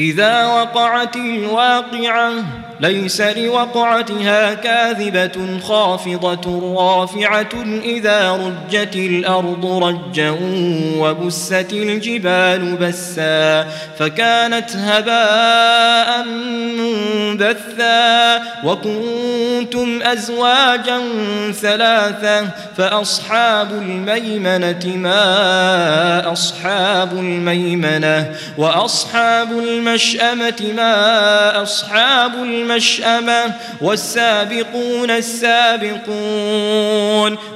إذا وقعت الواقعة ليس لوقعتها كاذبة خافضة رافعة إذا رجت الأرض رجا وبست الجبال بسا فكانت هباء منبثا وكنتم أزواجا ثلاثة فأصحاب الميمنة ما أصحاب الميمنة وأصحاب المشأمة ما أصحاب المشأمة والسابقون السابقون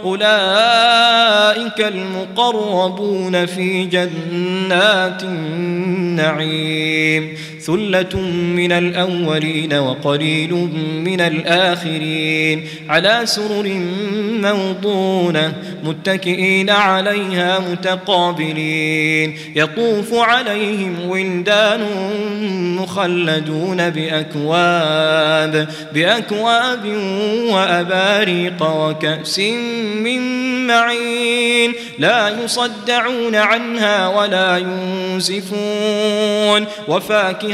أولئك المقربون في جنات النعيم ثلة من الأولين وقليل من الآخرين على سرر موضونة متكئين عليها متقابلين يطوف عليهم ولدان مخلدون بأكواب بأكواب وأباريق وكأس من معين لا يصدعون عنها ولا ينزفون وفاكهة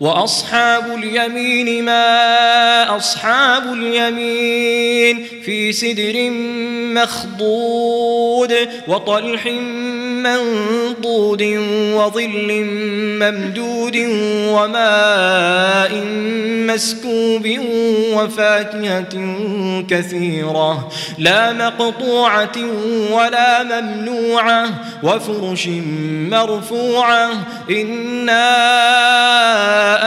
وأصحاب اليمين ما أصحاب اليمين في سدر مخضود وطلح منضود وظل ممدود وماء مسكوب وفاكهة كثيرة لا مقطوعة ولا ممنوعة وفرش مرفوعة إنا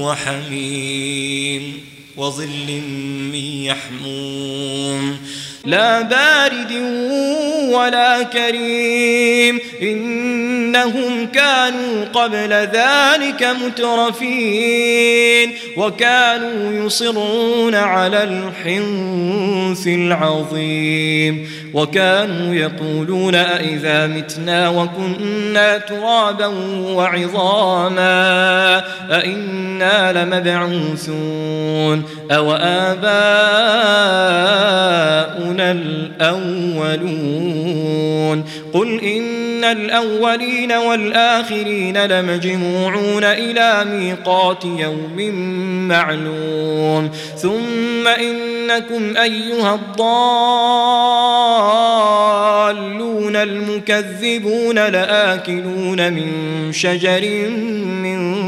وحميم وظل من يحموم. لا بارد ولا كريم إنهم كانوا قبل ذلك مترفين وكانوا يصرون على الحنث العظيم وكانوا يقولون أئذا متنا وكنا ترابا وعظاما أئنا لمبعوثون أو آباؤنا الأولون قل إن الأولين والآخرين لمجموعون إلى ميقات يوم معلوم ثم إنكم أيها الضالون المكذبون لآكلون من شجر من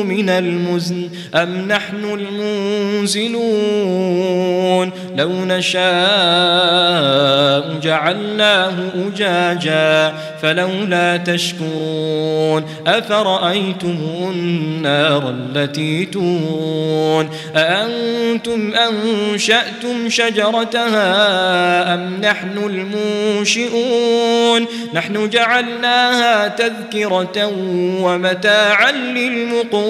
من المزن أم نحن المنزلون لو نشاء جعلناه أجاجا فلولا تشكرون أفرأيتم النار التي تون أأنتم أنشأتم شجرتها أم نحن المنشئون نحن جعلناها تذكرة ومتاعا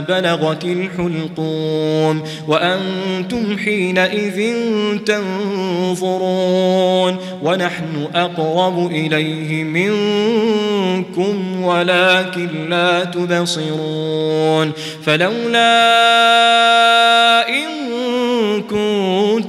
بلغت الحلقوم وأنتم حينئذ تنظرون ونحن أقرب إليه منكم ولكن لا تبصرون فلولا